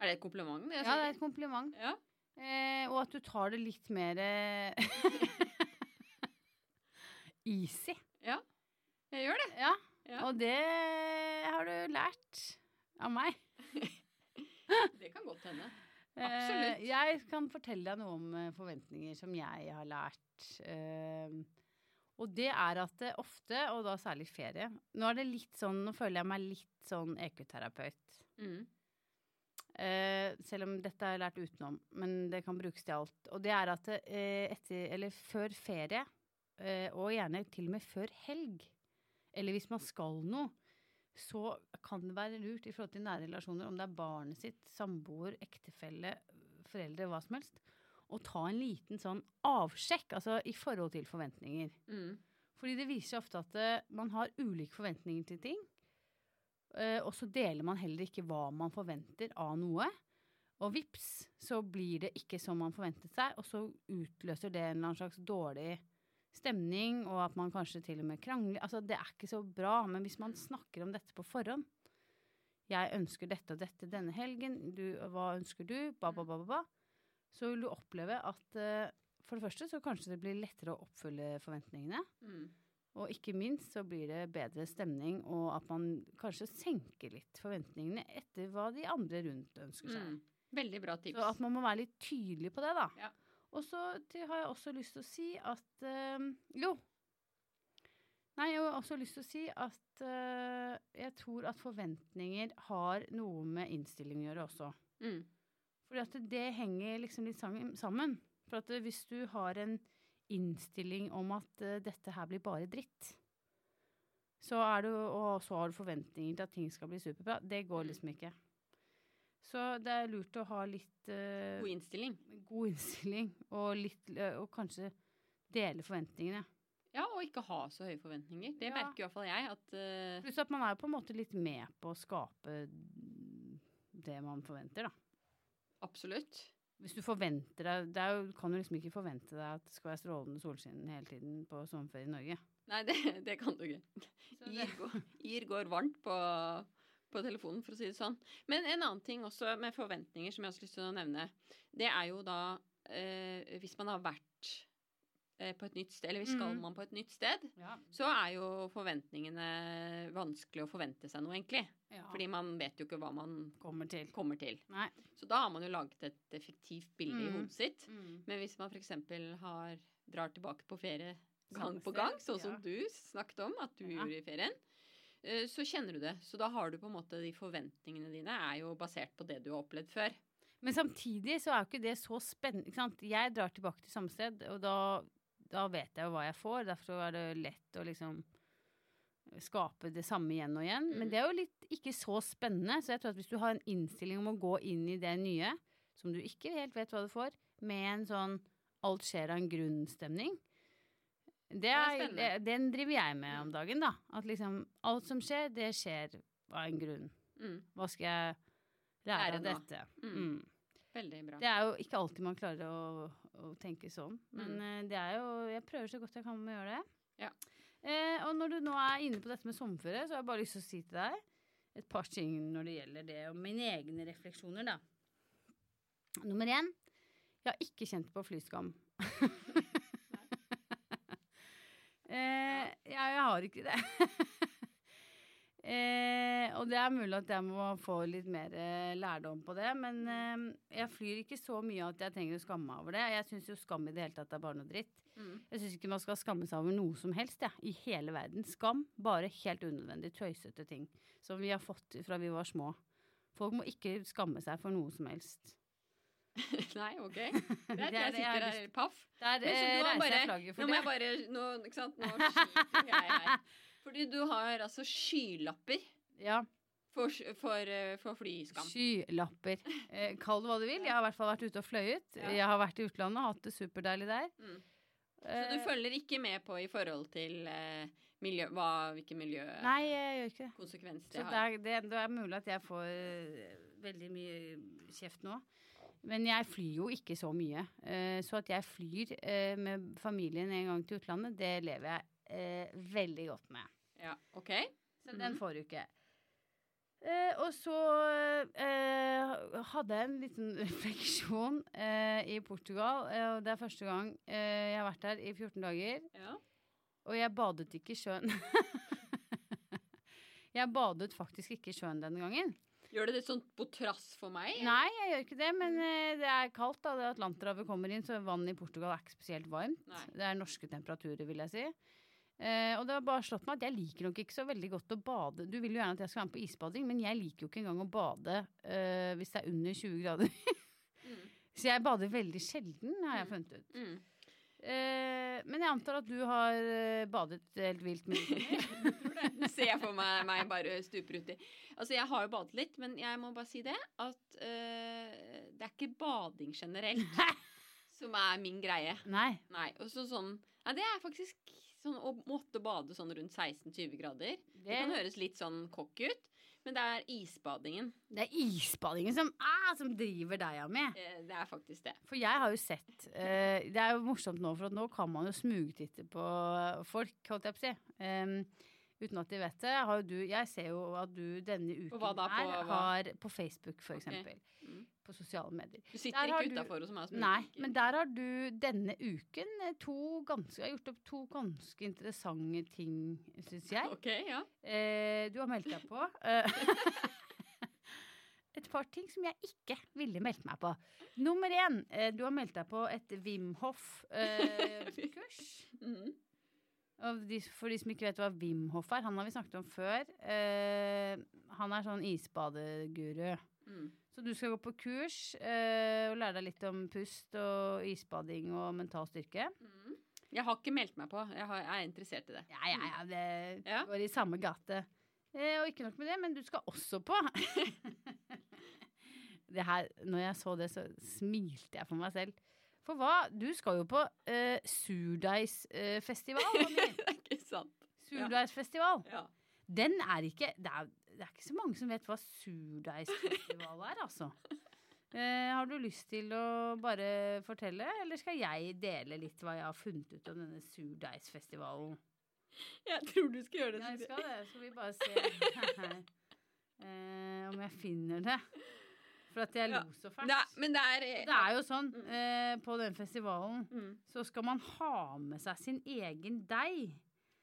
Er det et kompliment? Det Ja, det er et kompliment. ja. Eh, og at du tar det litt mer eh, (laughs) (laughs) easy. ja. Jeg gjør det. Ja. Ja. Og det har du lært av meg. (laughs) Det kan godt hende. Absolutt. Eh, jeg kan fortelle deg noe om eh, forventninger som jeg har lært. Eh, og det er at det ofte, og da særlig ferie Nå er det litt sånn, nå føler jeg meg litt sånn EQ-terapeut. Mm. Eh, selv om dette har jeg lært utenom, men det kan brukes til alt. Og det er at det, etter, eller før ferie, og gjerne til og med før helg, eller hvis man skal noe, så kan det være lurt i forhold til nære relasjoner, om det er barnet sitt, samboer, ektefelle, foreldre, hva som helst, å ta en liten sånn avsjekk, altså i forhold til forventninger. Mm. Fordi det viser seg ofte at uh, man har ulike forventninger til ting. Uh, og så deler man heller ikke hva man forventer av noe. Og vips, så blir det ikke som man forventet seg, og så utløser det en eller annen slags dårlig stemning, og at man kanskje til og med krangler. Altså, det er ikke så bra, men hvis man snakker om dette på forhånd Jeg ønsker dette og dette denne helgen, du, hva ønsker du? Ba, ba, ba, ba. Så vil du oppleve at uh, for det første så kanskje det blir lettere å oppfylle forventningene. Mm. Og ikke minst så blir det bedre stemning, og at man kanskje senker litt forventningene etter hva de andre rundt ønsker seg. Mm. Veldig bra tips. Så at man må være litt tydelig på det, da. Ja. Og så har jeg også lyst til å si at eh, Jo. Nei, jeg har også lyst til å si at eh, jeg tror at forventninger har noe med innstilling å gjøre også. Mm. Fordi at det henger liksom litt sammen. For at eh, hvis du har en innstilling om at uh, dette her blir bare dritt, så er du, og så har du forventninger til at ting skal bli superbra, det går Mm. liksom ikke. Så det er lurt å ha litt uh, God innstilling. god innstilling, og, litt, uh, og kanskje dele forventningene. Ja, og ikke ha så høye forventninger. Det Ja. merker i hvert fall jeg. At uh, Pluss at man er på en måte litt med på å skape det man forventer, da. absolutt. Hvis du forventer deg Det er jo, kan du liksom ikke forvente deg at det skal være strålende solskinn hele tiden på sommerferie i Norge. Nei, det, det kan du ikke. Ir går, Ir går varmt på, på telefonen, for å si det sånn. Men en annen ting også med forventninger som jeg har lyst til å nevne, det er jo da eh, Hvis man har vært eh, på et nytt sted, eller skal Mhm. man på et nytt sted, ja, så er jo forventningene vanskelig å forvente seg noe, egentlig. ja, Fordi man vet jo ikke hva man kommer til. kommer til. Så da har man jo laget et effektivt bilde i Mhm. hodet sitt. Mm. Men hvis man f.eks. har drar tilbake på ferie gang på gang, sånn som ja. du snakket om at du Ja. gjorde i ferien, så kjenner du det. Så da har du på en måte de forventningene dine er jo basert på det du har opplevd før. Men samtidig så er jo ikke det så spennende. Ikke sant? Jeg drar tilbake til samme sted, og da, da vet jeg jo hva jeg får. Derfor er det lett å liksom skape det samme igjen og igjen. Men Mhm. det er jo litt ikke så spennende. Så jeg tror at hvis du har en innstilling om å gå inn i det nye, som du ikke helt vet hva du får, med en sånn alt skjer av en grunnstemning det er er, Den driver jeg med om dagen, da. At liksom alt som skjer, det skjer av en grunn. Mm. Hva skal jeg lære av dette? Mm. Mm. Veldig bra. Det er jo ikke alltid man klarer å, å tenke sånn, men Mm. eh, det er jo Jeg prøver så godt jeg kan med å gjøre det. Ja. Eh, og når du nå er inne på dette med sommerferie, så har jeg bare lyst til å si til deg et par ting når det gjelder det, og mine egne refleksjoner, da. Nummer én jeg har ikke kjent på flyskam. (laughs) eh, ja, jeg har ikke det. (laughs) Eh, og det er mulig at jeg må få litt mer eh, lærdom på det, men eh, jeg flyr ikke så mye at jeg trenger å skamme meg over det. Jeg syns jo skam i det hele tatt er bare noe dritt. Mm. Jeg syns ikke man skal skamme seg over noe som helst, ja, I hele verden. Skam. Bare helt unødvendig tøysete ting som vi har fått fra vi var små. Folk må ikke skamme seg for noe som helst. (laughs) Nei, OK. Det Greit, (laughs) jeg sitter her paff. Der eh, reiser jeg flagget Nå må jeg bare Nå, ikke sant? Nå sliter jeg her. Fordi du har altså skylapper Ja. for, for, eh, for flyskam. Skylapper. Eh, Kall det hva du vil. Jeg har i hvert fall vært ute og fløyet. Ja. Jeg har vært i utlandet og hatt det superdeilig der. Mm. Så du Eh, følger ikke med på i forhold til eh, miljø, hva, hvilke miljøkonsekvenser det. har? Så det er, det, det er mulig at jeg får veldig mye kjeft nå. Men jeg flyr jo ikke så mye. Eh, så at jeg flyr eh, med familien en gang til utlandet, det lever jeg eh, veldig godt med. Ja, OK. Så den får du ikke. Eh, og så eh, hadde jeg en liten (laughs) refleksjon eh, i Portugal. Og det er første gang jeg har vært der i 14 dager. Ja. Og jeg badet ikke i sjøen. (laughs) jeg badet faktisk ikke i sjøen denne gangen. Gjør det litt sånn på trass for meg? Nei, jeg gjør ikke det, men eh, det er kaldt. da, det Atlanterhavet kommer inn, så vannet i Portugal er ikke spesielt varmt. Nei. Det er norske temperaturer, vil jeg si. Uh, og det har bare slått meg at jeg liker nok ikke så veldig godt å bade. Du vil jo gjerne at jeg skal være med på isbading, men jeg liker jo ikke engang å bade uh, hvis det er under 20 grader. Mm. (laughs) så jeg bader veldig sjelden, har jeg Mm. funnet ut. Mm. Eh, men jeg antar at du har eh, badet helt vilt mye. (laughs) Det ser jeg for meg, meg bare stuper uti. Altså, jeg har jo badet litt, men jeg må bare si det at eh, det er ikke bading generelt som er min greie. Nei. Nei, og så sånn ja, det er faktisk sånn å måtte bade sånn rundt 16-20 grader. Det kan høres litt sånn cocky ut, men det er isbadingen. det er isbadingen som, ah, som driver deg av med. Eh, Det er faktisk det. For jeg har jo sett uh, Det er jo morsomt nå, for nå kan man jo smugtitte på folk, holdt jeg på å si. Um, uten at de vet det. Du, jeg ser jo at du denne uken? På her har På Facebook, for eksempel. Mm. På sosiale medier. Du sitter ikke utafor hos meg og Nei, smugkikker. men der har du denne uken eh, to ganske, har gjort opp to ganske interessante ting, syns jeg. Ok, ja. Eh, du har meldt deg på. (laughs) eh, (laughs) et par ting som jeg ikke ville meldt meg på. Nummer én, eh, du har meldt deg på et Wim Hof-kurs. (laughs) Mhm. de, for de som ikke vet hva Wim Hof er, han har vi snakket om før. Eh, han er sånn isbadeguru. Mm. Så du skal gå på kurs eh, og lære deg litt om pust og isbading og mental styrke. Mm. Jeg har ikke meldt meg på. Jeg, har, jeg er interessert i det. Ja, ja, ja, det Ja. går i samme gate. Eh, og ikke nok med det, men du skal også på (laughs) det her, Når jeg så det, så smilte jeg for meg selv. For hva? Du skal jo på eh, surdeigsfestival. (laughs) det er ikke sant. Surdeigsfestival. Ja. Den er ikke det er, det er ikke så mange som vet hva surdeigsfestival er, altså. Eh, har du lyst til å bare fortelle, eller skal jeg dele litt hva jeg har funnet ut om denne surdeigsfestivalen? Jeg tror du skal gjøre det. Ja, jeg skal det. Skal vi bare se (laughs) eh, om jeg finner det. For at jeg lo så fælt. Det men det er Det er jo sånn eh, på den festivalen mm. så skal man ha med seg sin egen deig.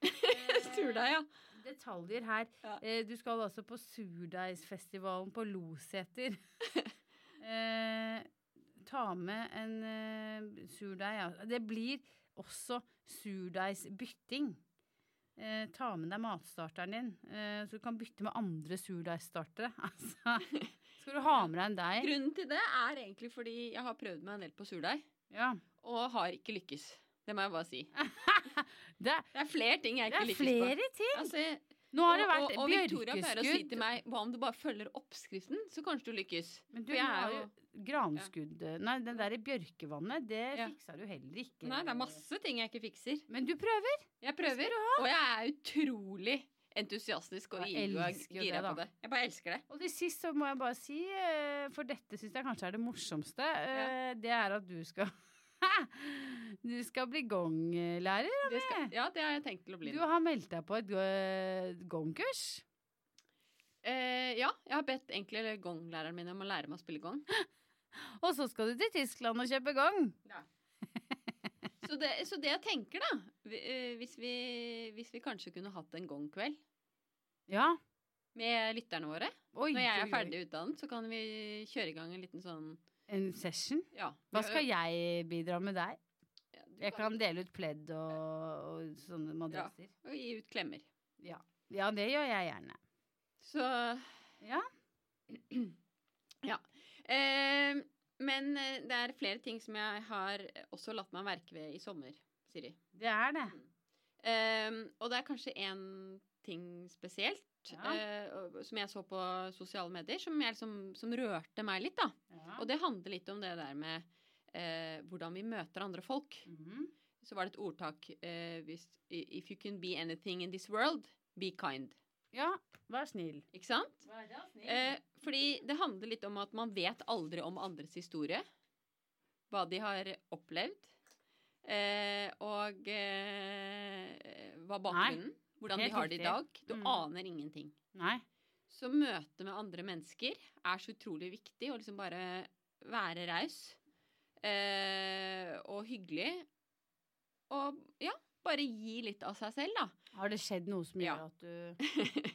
(laughs) Surdeig, ja. Detaljer her. Ja. Eh, du skal altså på surdeigsfestivalen på Loseter. (laughs) eh, ta med en eh, surdeig. Ja. Det blir også surdeigsbytting. Eh, ta med deg matstarteren din, eh, så du kan bytte med andre surdeigstartere. (laughs) Altså, skal du ha med deg en deig? Grunnen til det er egentlig fordi jeg har prøvd meg en del på surdeig, Ja. og har ikke lykkes. Det må jeg bare si. (laughs) Det, er- Det er flere ting jeg det er flere på. ting. Altså, Nå har det vært vært og, og Victoria pleier å si til meg hva om du bare følger oppskriften, så kanskje du lykkes. Men du er har jo granskudd granskudd Nei, den der i bjørkevannet, det Ja. fiksa du heller ikke. Nei, det er masse ting jeg ikke fikser. Men du prøver. Jeg prøver, og jeg er utrolig entusiastisk og gira på det. Jeg bare elsker det. Og til sist så må jeg bare si, eh, for dette syns jeg kanskje er det morsomste, ja. det er at du skal (laughs) Du skal bli gonglærer. Anne. skal, ja, det har jeg tenkt til å bli. Du nå. har meldt deg på et eh, gongkurs. Eh, ja, jeg har bedt egentlig gonglæreren min om å lære meg å spille gong. (laughs) Og så skal du til Tyskland og kjøpe gong. Så det, så det jeg tenker, da eh, hvis vi, hvis vi kanskje kunne hatt en gongkveld Ja. med lytterne våre Oi, Når jeg er ferdig utdannet, så kan vi kjøre i gang en liten sånn En session. Ja. Hva skal jeg bidra med deg? Ja, Jeg kan dele ut pledd og, og sånne madrasser. Og gi ut klemmer. Ja. ja, det gjør jeg gjerne. Så Ja. (clears throat) Ja. Eh, men det er flere ting som jeg har også latt meg merke ved i sommer, Siri. Det er det. Eh, og det er kanskje én ting spesielt Ja. eh, som jeg så på sosiale medier, som, jeg liksom, som rørte meg litt. da. Ja. Og det handler litt om det der med eh, hvordan vi møter andre folk. Mhm. Så var det et ordtak eh, hvis, If you can be anything in this world, be kind. ja, vær snill. Ikke sant? Vær snill. Eh, fordi det handler litt om at man vet aldri om andres historie. Hva de har opplevd. Eh, og eh, hva bakgrunnen. Hvordan helt de har det i dag. Du Mm. aner ingenting. Nei. Så møtet med andre mennesker er så utrolig viktig. Å liksom bare være raus. Eh, og hyggelig. Og ja, bare gi litt av seg selv, da. Har det skjedd noe som Ja. gjør at du (laughs)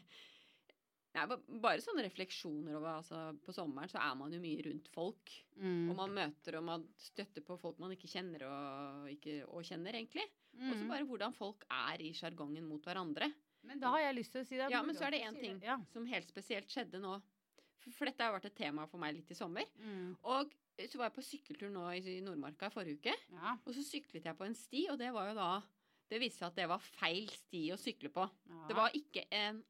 Nei, bare sånne refleksjoner over altså, På sommeren så er man jo mye rundt folk. Mm. Og man møter og man støtter på folk man ikke kjenner og, ikke, og kjenner, egentlig. Og så Mm. bare hvordan folk er i sjargongen mot hverandre. Men da har jeg lyst til å si det. Ja, men så er det én ting. Ja. som helt spesielt skjedde nå. For, for dette har vært et tema for meg litt i sommer. Mm. Og så var jeg på sykkeltur nå i Nordmarka i forrige uke. Ja. Og så syklet jeg på en sti, og det var jo da Det viste seg at det var feil sti å sykle på. ja. Det var ikke en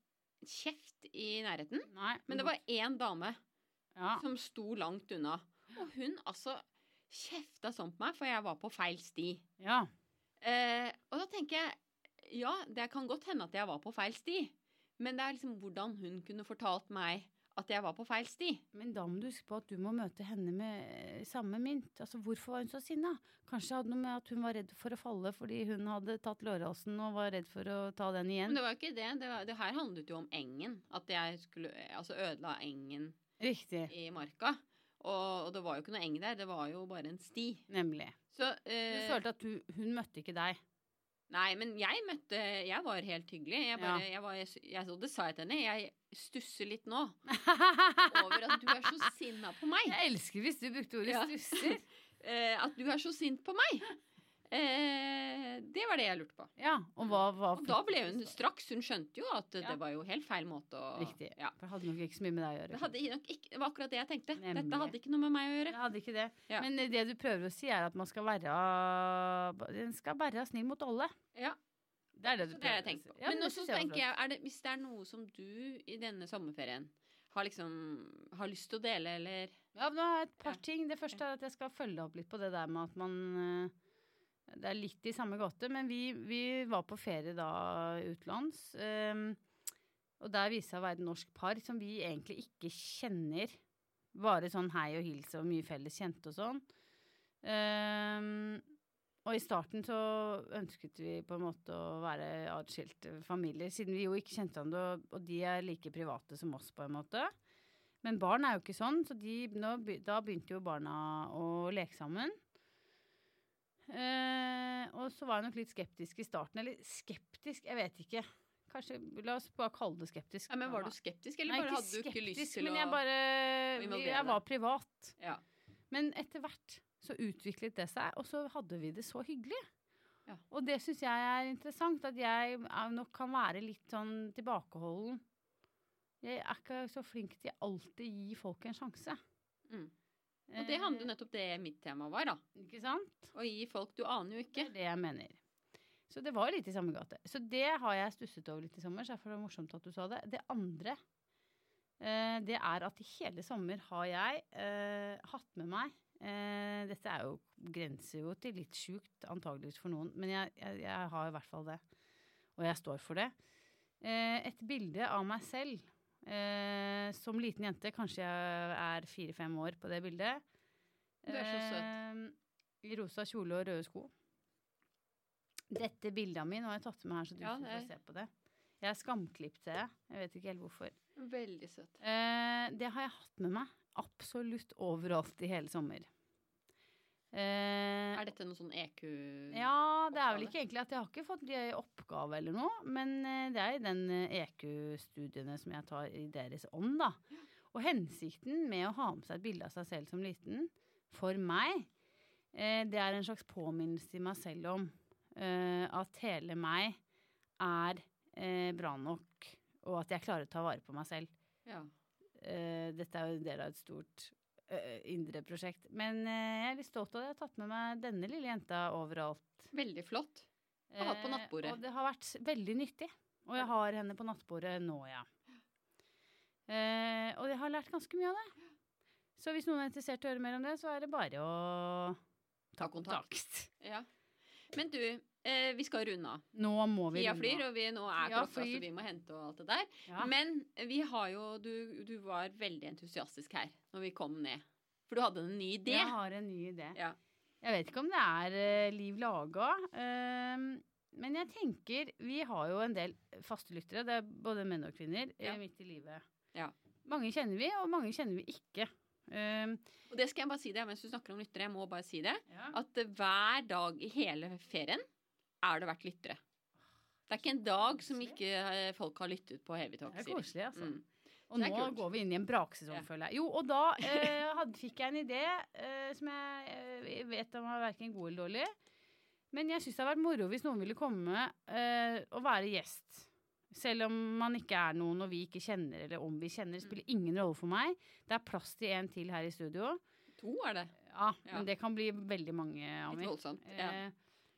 kjeft i nærheten, Nei, men det var én dame ja. som sto langt unna. Og hun altså kjefta sånn på meg, for jeg var på feil sti. ja. Eh, og da tenker jeg Ja, det kan godt hende at jeg var på feil sti. Men det er liksom hvordan hun kunne fortalt meg at jeg var på feil sti. Men da må du huske på at du må møte henne med eh, samme mynt. Altså, Hvorfor var hun så sinna? Kanskje det hadde noe med at hun var redd for å falle fordi hun hadde tatt lårhalsen og var redd for å ta den igjen. Men det var jo ikke det. Det, var, det her handlet jo om engen. At jeg skulle altså ødela engen Riktig. i marka. Og, og det var jo ikke noe eng der, det var jo bare en sti. Nemlig. Så Du eh, følte at du, hun møtte ikke deg. Nei, men jeg møtte Jeg var helt hyggelig. Jeg bare, jeg var, jeg, jeg, og det sa jeg til henne. Jeg stusser litt nå (laughs) over at du er så sinna på meg. Jeg elsker hvis du brukte ordet Ja. stusser. (laughs) Eh, at du er så sint på meg. Eh, det var det jeg lurte på. Ja, og hva, hva Og da ble hun straks Hun skjønte jo at Ja. det var jo helt feil måte å Riktig. Ja. For det hadde nok ikke så mye med deg å Det, gjøre. hadde nok ikke, det var akkurat det jeg tenkte. Nemlig. Dette hadde ikke noe med meg å gjøre. Det hadde ikke det. Ja. Men det du prøver å si, er at man skal være Den skal være snill mot alle. Ja. Det er det du Så det prøver jeg å si. på. Ja, Men det også tenker jeg, er det, hvis det er noe som du i denne sommerferien har liksom har lyst til å dele, eller Ja, nå har jeg et par ting. Det første er at jeg skal følge opp litt på det der med at man eh, Det er litt i samme gate, men vi, vi var på ferie da utenlands. Um, og der viste seg å være et norsk par som vi egentlig ikke kjenner. Bare sånn hei og hils og mye felles kjente og sånn. Um, og i starten så ønsket vi på en måte å være atskilte familier, siden vi jo ikke kjente hverandre, og, de er like private som oss, på en måte. Men barn er jo ikke sånn, så de, da begynte jo barna å leke sammen. Eh, og så var jeg nok litt skeptisk i starten. Eller skeptisk, jeg vet ikke. Kanskje, La oss bare kalle det skeptisk. ja, men Var du skeptisk, eller Nei, bare ikke hadde du ikke lyst skeptisk, til men å jeg bare Jeg var privat. Ja. Men etter hvert så utviklet det seg, og så hadde vi det så hyggelig. Ja. Og det syns jeg er interessant, at jeg nok kan være litt sånn tilbakeholden. Jeg er ikke så flink til alltid gi folk en sjanse. Mm. Og det handler jo Eh, nettopp det mitt tema var, da. Ikke sant? Å gi folk Du aner jo ikke. Det er det jeg mener. Så det var litt i samme gate. Så det har jeg stusset over litt i sommer, så derfor er det morsomt at du sa det. Det andre, eh, det er at i hele sommer har jeg eh, hatt med meg Dette er jo grenser jo til litt sjukt, antageligvis for noen, men jeg, jeg, jeg har i hvert fall det. Og jeg står for det. Et bilde av meg selv eh, som liten jente. Kanskje jeg er fire-fem år på det bildet. Du er så søt. Eh, rosa kjole og røde sko. Dette bildet av meg, nå har jeg tatt med her så du Ja, får se på det. Jeg er skamklipt, ser jeg. Jeg vet ikke helt hvorfor. Veldig søt. Eh, det har jeg hatt med meg absolutt overalt i hele sommer. Eh, Er dette noe sånn EQ ja, det er vel ikke egentlig at jeg har ikke fått i oppgave eller noe, men eh, det er i den eh, EQ-studiene som jeg tar i deres ånd, da. Og hensikten med å ha med seg et bilde av seg selv som liten, for meg, eh, det er en slags påminnelse til meg selv om eh, at hele meg er eh, bra nok, og at jeg klarer å ta vare på meg selv. Ja. Eh, dette er jo en del av et stort eh, indre prosjekt. Men jeg er litt stolt av det. Jeg har tatt med meg denne lille jenta overalt. Veldig flott. Og hatt på Eh, nattbordet. og det har vært veldig nyttig. Og jeg har henne på nattbordet nå, ja. Eh, og jeg har lært ganske mye av det. Så hvis noen er interessert i å høre mer om det, så er det bare å Ta kontakt. Ja. Men du, eh, vi skal runde av. Nå må vi Tida flyr, og vi, nå er ja, klokka, så vi må hente og alt det der. Ja. Men vi har jo du, du var veldig entusiastisk her når vi kom ned. For du hadde en ny idé. Jeg har en ny idé. Ja. Jeg vet ikke om det er uh, liv laga. Uh, men jeg tenker Vi har jo en del faste lyttere. Det er både menn og kvinner eh, Ja. midt i livet. Ja. Mange kjenner vi, og mange kjenner vi ikke. Ehm, Og det skal jeg bare si det mens du snakker om lyttere. Jeg må bare si det. ja. At hver dag i hele ferien er det vært lyttere. Det er ikke en dag som ikke eh, folk har lyttet på Heavy Talk. Det er koselig, altså. Mm. Og nå kult. går vi inn i en braksesong, Ja. føler jeg. Jo, og da eh, hadde, fikk jeg en idé eh, som jeg eh, vet om var verken god eller dårlig. Men jeg syns det hadde vært moro hvis noen ville komme eh, og være gjest. Selv om man ikke er noen og vi ikke kjenner, eller om vi kjenner. Det spiller ingen rolle for meg. Det er plass til en til her i studio. To er det. Ja, Ja. men det kan bli veldig mange Litt voldsomt. Ja.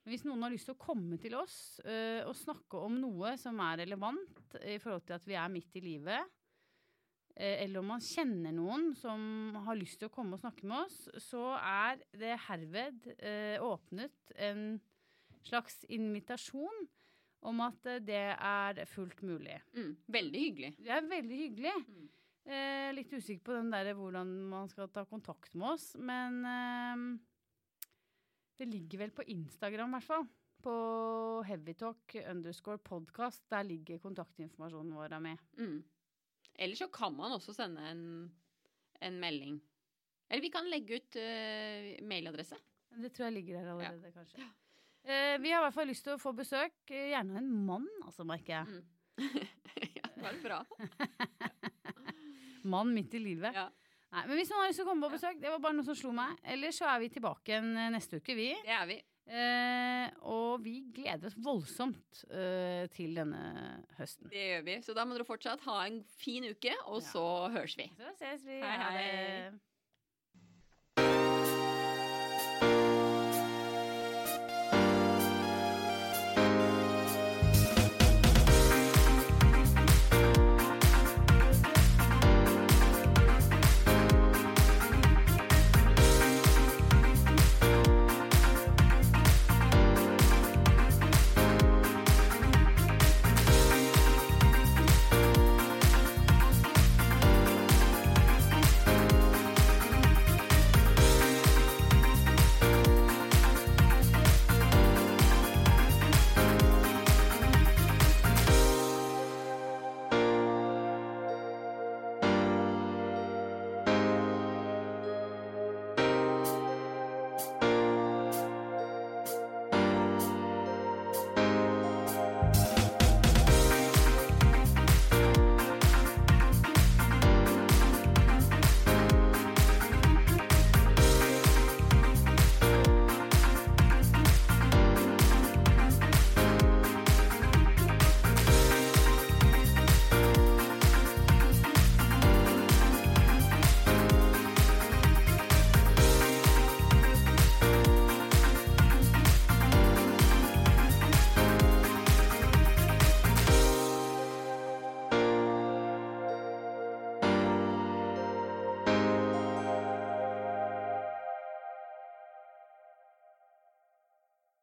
Men hvis noen har lyst til å komme til oss uh, og snakke om noe som er relevant i forhold til at vi er midt i livet, uh, eller om man kjenner noen som har lyst til å komme og snakke med oss, så er det herved uh, åpnet en slags invitasjon om at det er fullt mulig. Mm. Veldig hyggelig. Det er veldig hyggelig. Mm. Litt usikker på den der hvordan man skal ta kontakt med oss, men det ligger vel på Instagram, i hvert fall. På heavytalk underscore podcast. Der ligger kontaktinformasjonen vår med. Mm. Eller så kan man også sende en, en melding. Eller vi kan legge ut uh, mailadresse. Det tror jeg ligger der allerede, kanskje. Uh, vi har i hvert fall lyst til å få besøk. eh, Gjerne en mann, altså, merker jeg. Mm. (laughs) ja, det var bra. (laughs) Mann midt i livet. Ja. Nei, men hvis noen har lyst til å komme på besøk, det var bare noe som slo meg. Ellers så er vi tilbake eh, neste uke, vi. Det er vi. Eh, og vi gleder oss voldsomt eh, til denne høsten. Det gjør vi. Så da må dere fortsatt ha en fin uke, og Ja. så høres vi. Så ses vi. Hei, hei. hei.